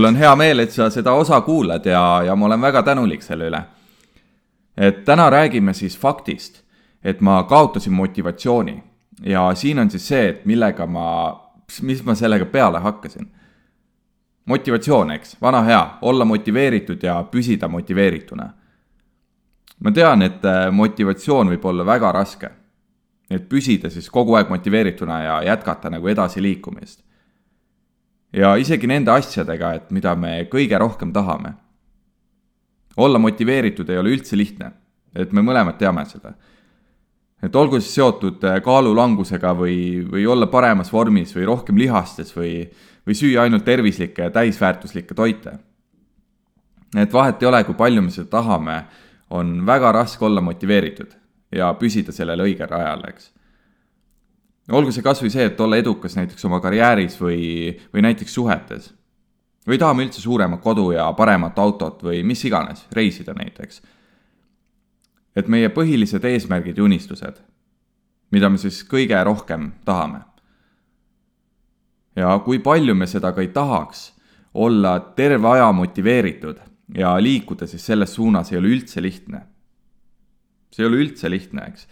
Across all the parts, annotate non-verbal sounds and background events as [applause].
mul on hea meel, et sa seda osa kuulad ja, ja ma olen väga tänulik selle üle. et täna räägime siis faktist, et ma kaotasin motivatsiooni ja siin on siis see, et millega ma, mis ma sellega peale hakkasin. motivatsioon, eks, vana hea, olla motiveeritud ja püsida motiveerituna. ma tean, et äh, motivatsioon võib olla väga raske. et püsida siis kogu aeg motiveerituna ja jätkata nagu edasiliikumist ja isegi nende asjadega, et mida me kõige rohkem tahame. olla motiveeritud ei ole üldse lihtne, et me mõlemad teame seda. et olgu siis seotud äh, kaalulangusega või, või olla paremas vormis või rohkem lihastes või, või süüa ainult tervislikke ja täisväärtuslikke toite. et vahet ei ole, kui palju me seda tahame, on väga raske olla motiveeritud ja püsida sellel õigel rajal, eks olgu see kasvõi see, et olla edukas näiteks oma karjääris või, või näiteks suhetes. või tahame üldse suuremat kodu ja paremat autot või mis iganes, reisida näiteks. et meie põhilised eesmärgid ja unistused, mida me siis kõige rohkem tahame. ja kui palju me seda ka ei tahaks, olla terve aja motiveeritud ja liikuda siis selles suunas ei ole üldse lihtne. see ei ole üldse lihtne, eks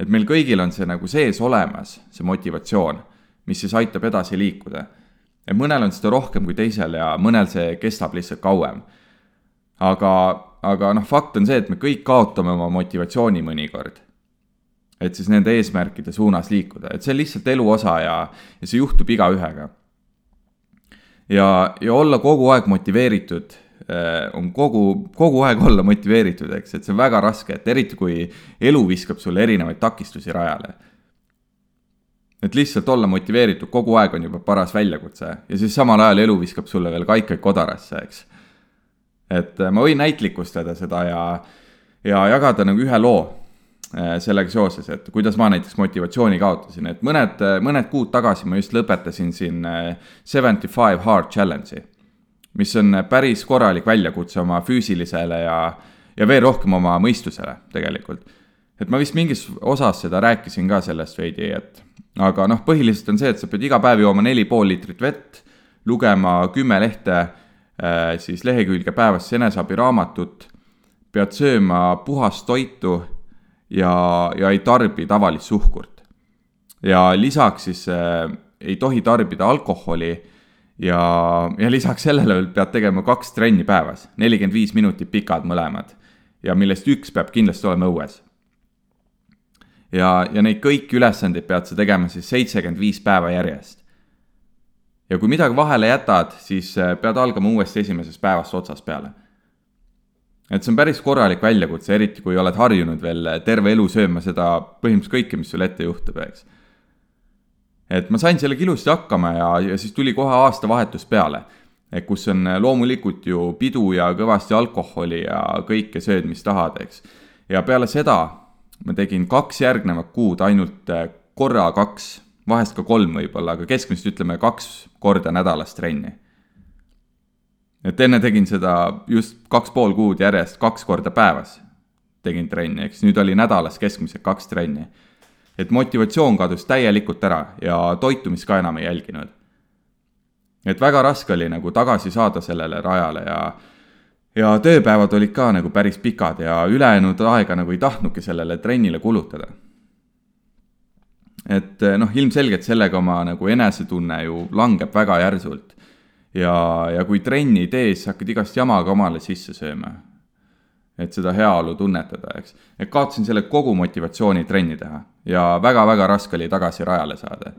et meil kõigil on see nagu sees olemas, see motivatsioon, mis siis aitab edasi liikuda. et mõnel on seda rohkem kui teisel ja mõnel see kestab lihtsalt kauem. aga, aga noh, fakt on see, et me kõik kaotame oma motivatsiooni mõnikord. et siis nende eesmärkide suunas liikuda, et see on lihtsalt elu osa ja, ja see juhtub igaühega. ja, ja olla kogu aeg motiveeritud on kogu, kogu aeg olla motiveeritud, eks, et see on väga raske, et eriti kui elu viskab sulle erinevaid takistusi rajale. et lihtsalt olla motiveeritud kogu aeg on juba paras väljakutse ja siis samal ajal elu viskab sulle veel kaikaid kodarasse, eks. et äh, ma võin näitlikustada seda ja, ja jagada nagu ühe loo äh, sellega seoses, et kuidas ma näiteks motivatsiooni kaotasin, et mõned, mõned kuud tagasi ma just lõpetasin siin Seventy Five Hard Challenge'i mis on päris korralik väljakutse oma füüsilisele ja, ja veel rohkem oma mõistusele tegelikult. et ma vist mingis osas seda rääkisin ka sellest veidi, et aga noh, põhiliselt on see, et sa pead iga päev jooma neli pool liitrit vett, lugema kümme lehte äh, siis lehekülge päevas eneseabiraamatut, pead sööma puhast toitu ja, ja ei tarbi tavalist suhkurt. ja lisaks siis äh, ei tohi tarbida alkoholi ja, ja lisaks sellele pead tegema kaks trenni päevas, nelikümmend viis minutit pikad mõlemad. ja millest üks peab kindlasti olema õues. ja, ja neid kõiki ülesandeid pead sa tegema siis seitsekümmend viis päeva järjest. ja kui midagi vahele jätad, siis äh, pead algama uuesti esimesest päevast otsast peale. et see on päris korralik väljakutse, eriti kui oled harjunud veel terve elu sööma seda põhimõtteliselt kõike, mis sul ette juhtub, eks et ma sain sellega ilusti hakkama ja, ja siis tuli kohe aastavahetus peale. kus on loomulikult ju pidu ja kõvasti alkoholi ja kõike sööd, mis tahad, eks. ja peale seda ma tegin kaks järgnevat kuud ainult äh, korra kaks, vahest ka kolm võib-olla, aga keskmiselt ütleme kaks korda nädalas trenni. et enne tegin seda just kaks pool kuud järjest, kaks korda päevas tegin trenni, eks nüüd oli nädalas keskmiselt kaks trenni et motivatsioon kadus täielikult ära ja toitumist ka enam ei jälginud. et väga raske oli nagu tagasi saada sellele rajale ja ja tööpäevad olid ka nagu päris pikad ja ülejäänud aega nagu ei tahtnudki sellele trennile kulutada. et noh, ilmselgelt sellega oma nagu enesetunne ju langeb väga järsult. ja, ja kui trenni ei tee, siis hakkad igast jama ka omale sisse sööma. Et seda heaolu tunnetada, eks. et kaotasin selle kogu motivatsiooni trenni teha ja väga-väga raske oli tagasi rajale saada.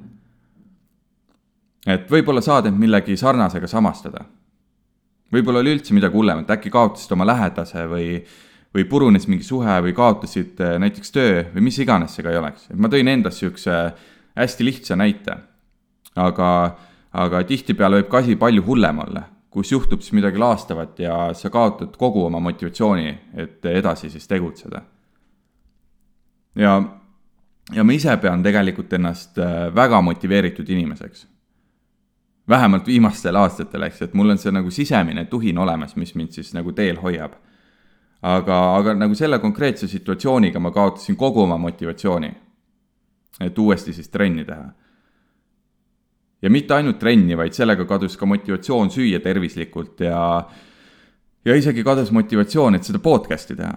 et võib-olla saad end millegi sarnasega samastada. võib-olla oli üldse midagi hullemat, äkki kaotasid oma lähedase või, või purunes mingi suhe või kaotasid eh, näiteks töö või mis iganes see ka ei oleks, et ma tõin endast niisuguse hästi lihtsa näite. aga, aga tihtipeale võib ka asi palju hullem olla, kus juhtub siis midagi laastavat ja sa kaotad kogu oma motivatsiooni, et edasi siis tegutseda. ja ja ma ise pean tegelikult ennast äh, väga motiveeritud inimeseks. vähemalt viimastel aastatel, eks, et mul on see nagu sisemine tuhin olemas, mis mind siis nagu teel hoiab. aga, aga nagu selle konkreetse situatsiooniga ma kaotasin kogu oma motivatsiooni. et uuesti siis trenni teha. Ja mitte ainult trenni, vaid sellega kadus ka motivatsioon süüa tervislikult ja, ja isegi kadus motivatsioon, et seda podcast'i teha.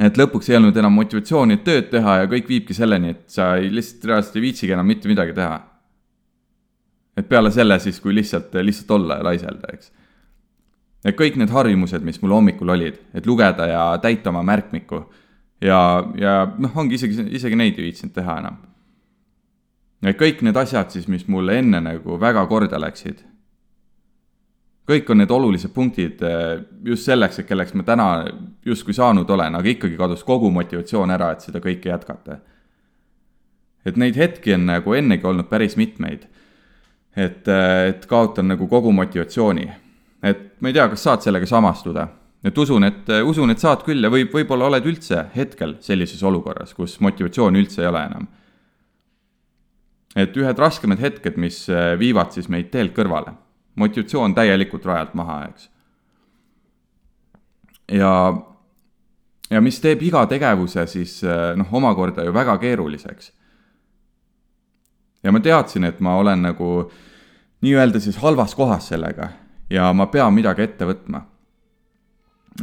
et lõpuks ei olnud enam motivatsiooni, et tööd teha ja kõik viibki selleni, et sa ei, lihtsalt reaalselt ei viitsigi enam mitte midagi teha. et peale selle siis, kui lihtsalt, lihtsalt olla ja laiselda, eks. et kõik need harjumused, mis mul hommikul olid, et lugeda ja täita oma märkmikku ja, ja noh, ongi isegi, isegi neid ei viitsinud teha enam ja kõik need asjad siis, mis mulle enne nagu väga korda läksid. kõik on need olulised punktid eh, just selleks, et kelleks ma täna justkui saanud olen, aga ikkagi kadus kogu motivatsioon ära, et seda kõike jätkata. et neid hetki on nagu ennegi olnud päris mitmeid. et, eh, et kaotan nagu kogu motivatsiooni. et ma ei tea, kas saad sellega samastuda et usun, et, usun, et saad küll ja võib, võib-olla oled üldse hetkel sellises olukorras, kus motivatsiooni üldse ei ole enam et ühed raskemad hetked, mis äh, viivad siis meid teelt kõrvale. motivatsioon täielikult rajalt maha, eks. ja, ja mis teeb iga tegevuse siis äh, noh, omakorda ju väga keeruliseks. ja ma teadsin, et ma olen nagu nii-öelda siis halvas kohas sellega ja ma pean midagi ette võtma.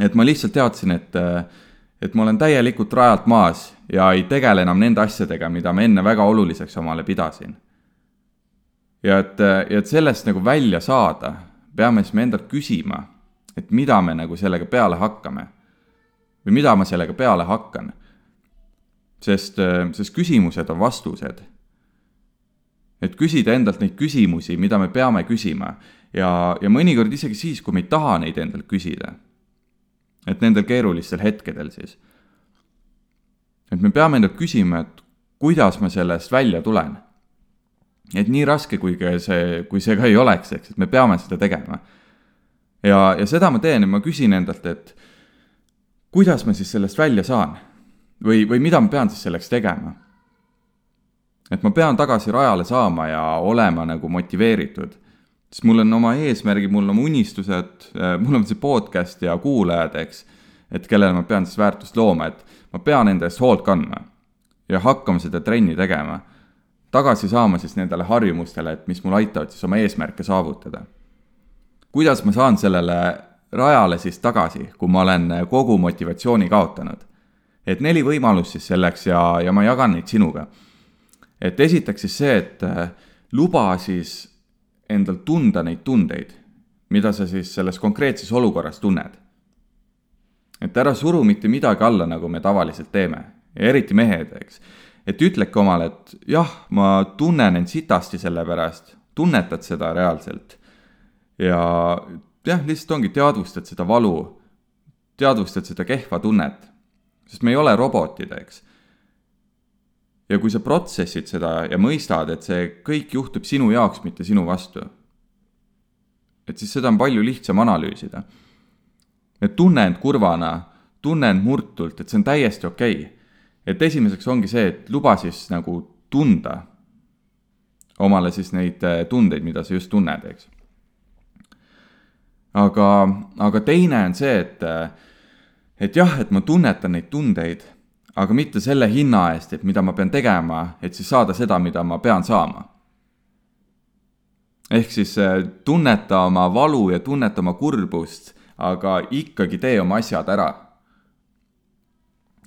et ma lihtsalt teadsin, et äh, et ma olen täielikult rajalt maas ja ei tegele enam nende asjadega, mida ma enne väga oluliseks omale pidasin. ja et, ja et sellest nagu välja saada, peame siis me endalt küsima, et mida me nagu sellega peale hakkame. või mida ma sellega peale hakkan. sest, sest küsimused on vastused. et küsida endalt neid küsimusi, mida me peame küsima ja, ja mõnikord isegi siis, kui me ei taha neid endalt küsida et nendel keerulistel hetkedel siis. Et me peame endalt küsima, et kuidas ma sellest välja tulen. et nii raske, kui ka see, kui see ka ei oleks, eks, et me peame seda tegema. ja, ja seda ma teen ja ma küsin endalt, et kuidas ma siis sellest välja saan? või, või mida ma pean siis selleks tegema? et ma pean tagasi rajale saama ja olema nagu motiveeritud sest mul on oma eesmärgid, mul on oma unistused, äh, mul on see podcast ja kuulajad, eks, et kellele ma pean siis väärtust looma, et ma pean enda eest hoolt kandma ja hakkama seda trenni tegema. tagasi saama siis nendele harjumustele, et mis mul aitavad siis oma eesmärke saavutada. kuidas ma saan sellele rajale siis tagasi, kui ma olen kogu motivatsiooni kaotanud? et neli võimalust siis selleks ja, ja ma jagan neid sinuga. et esiteks siis see, et äh, luba siis endal tunda neid tundeid, mida sa siis selles konkreetses olukorras tunned. Et ära suru mitte midagi alla, nagu me tavaliselt teeme, eriti mehed, eks. et ütleke omale, et jah, ma tunnen end sitasti selle pärast, tunnetad seda reaalselt. ja jah, lihtsalt ongi, teadvustad seda valu, teadvustad seda kehva tunnet, sest me ei ole robotid, eks ja kui sa protsessid seda ja mõistad, et see kõik juhtub sinu jaoks, mitte sinu vastu, et siis seda on palju lihtsam analüüsida. Et tunne end kurvana, tunne end murtult, et see on täiesti okei okay.. et esimeseks ongi see, et luba siis nagu tunda omale siis neid äh, tundeid, mida sa just tunned, eks. aga, aga teine on see, et, äh, et jah, et ma tunnetan neid tundeid aga mitte selle hinna eest, et mida ma pean tegema, et siis saada seda, mida ma pean saama. ehk siis äh, tunneta oma valu ja tunneta oma kurbust, aga ikkagi tee oma asjad ära.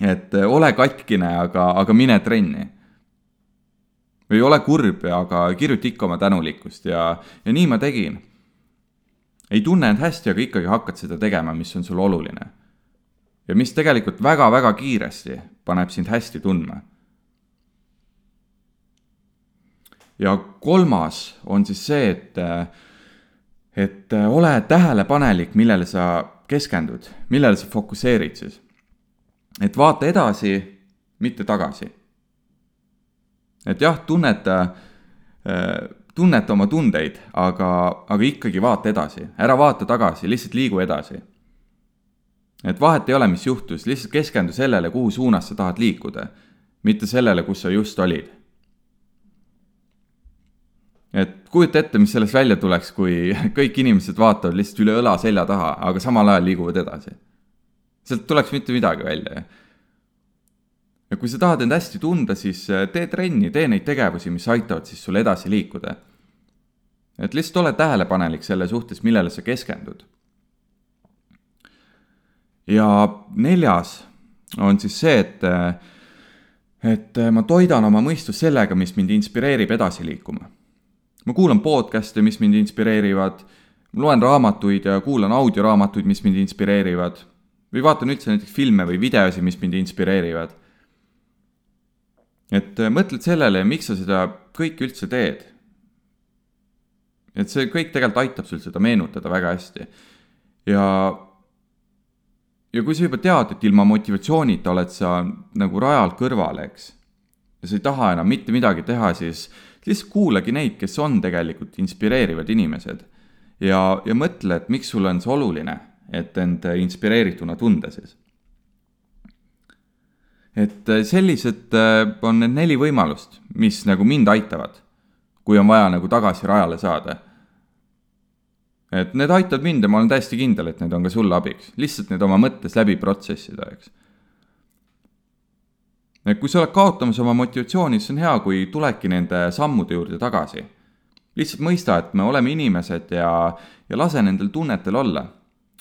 et äh, ole katkine, aga, aga mine trenni. või ole kurb, aga kirjuta ikka oma tänulikkust ja, ja nii ma tegin. ei tunne end hästi, aga ikkagi hakkad seda tegema, mis on sulle oluline ja mis tegelikult väga-väga kiiresti paneb sind hästi tundma. ja kolmas on siis see, et, et ole tähelepanelik, millele sa keskendud, millele sa fokusseerid siis. et vaata edasi, mitte tagasi. et jah, tunneta, tunneta oma tundeid, aga, aga ikkagi vaata edasi, ära vaata tagasi, lihtsalt liigu edasi et vahet ei ole, mis juhtus, lihtsalt keskendu sellele, kuhu suunas sa tahad liikuda, mitte sellele, kus sa just olid. Et kujuta ette, mis sellest välja tuleks, kui [laughs] kõik inimesed vaatavad lihtsalt üle õla selja taha, aga samal ajal liiguvad edasi. sealt tuleks mitte midagi välja. ja kui sa tahad end hästi tunda, siis äh, tee trenni, tee neid tegevusi, mis aitavad siis sul edasi liikuda. et lihtsalt ole tähelepanelik selle suhtes, millele sa keskendud. ja neljas on siis see, et, et ma toidan oma mõistust sellega, mis mind inspireerib edasi liikuma. Ma kuulan podcast'e, mis mind inspireerivad, loen raamatuid ja kuulan audioraamatuid, mis mind inspireerivad või vaatan üldse näiteks filme või videosi, mis mind inspireerivad. et mõtled sellele, miks sa seda kõike üldse teed et see kõik tegelikult aitab sul seda meenutada väga hästi. ja, ja kui sa juba tead, et ilma motivatsioonita oled sa nagu rajalt kõrval, eks, ja sa ei taha enam mitte midagi teha, siis lihtsalt kuulagi neid, kes on tegelikult inspireerivad inimesed. ja, ja mõtle, et miks sulle on see oluline, et end inspireerituna tunda siis. et sellised äh, on need neli võimalust, mis nagu mind aitavad kui on vaja nagu tagasi rajale saada. et need aitavad mind ja ma olen täiesti kindel, et need on ka sulle abiks, lihtsalt need oma mõttes läbi protsessida, eks. Kui sa oled kaotamas oma motivatsiooni, siis on hea, kui tuledki nende sammude juurde tagasi. lihtsalt mõista, et me oleme inimesed ja, ja lase nendel tunnetel olla.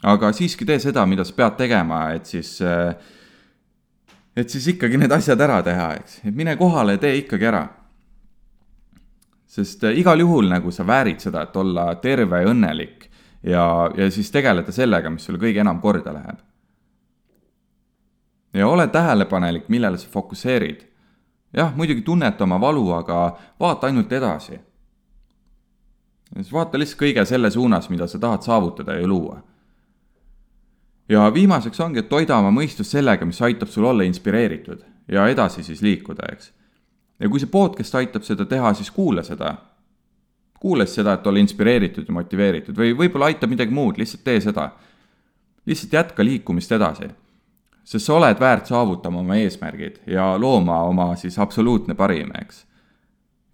aga siiski tee seda, mida sa pead tegema, et siis et siis ikkagi need asjad ära teha, eks, et mine kohale ja tee ikkagi ära sest äh, igal juhul nagu sa väärid seda, et olla terve ja õnnelik ja, ja siis tegeleda sellega, mis sulle kõige enam korda läheb. Ja ole tähelepanelik, millele sa fokusseerid. jah, muidugi tunneta oma valu, aga vaata ainult edasi. siis vaata lihtsalt kõige selle suunas, mida sa tahad saavutada ja luua. ja viimaseks ongi, et toida oma mõistust sellega, mis aitab sul olla inspireeritud ja edasi siis liikuda, eks ja kui see podcast aitab seda teha, siis kuula seda. kuula siis seda, et olla inspireeritud ja motiveeritud või võib-olla aitab midagi muud, lihtsalt tee seda. lihtsalt jätka liikumist edasi. Sest sa oled väärt saavutama oma eesmärgid ja looma oma siis absoluutne parim, eks.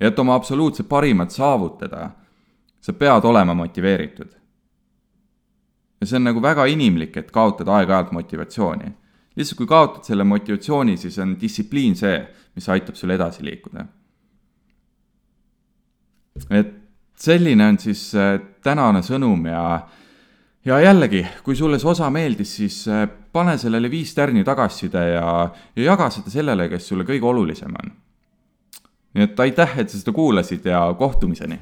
ja et oma absoluutset parimat saavutada, sa pead olema motiveeritud. ja see on nagu väga inimlik, et kaotada aeg-ajalt motivatsiooni lihtsalt kui kaotad selle motivatsiooni, siis on distsipliin see, mis aitab sul edasi liikuda. et selline on siis äh, tänane sõnum ja, ja jällegi, kui sulle see osa meeldis, siis äh, pane sellele viis tärni tagasiside ja, ja jaga seda sellele, kes sulle kõige olulisem on. nii et aitäh, et sa seda kuulasid ja kohtumiseni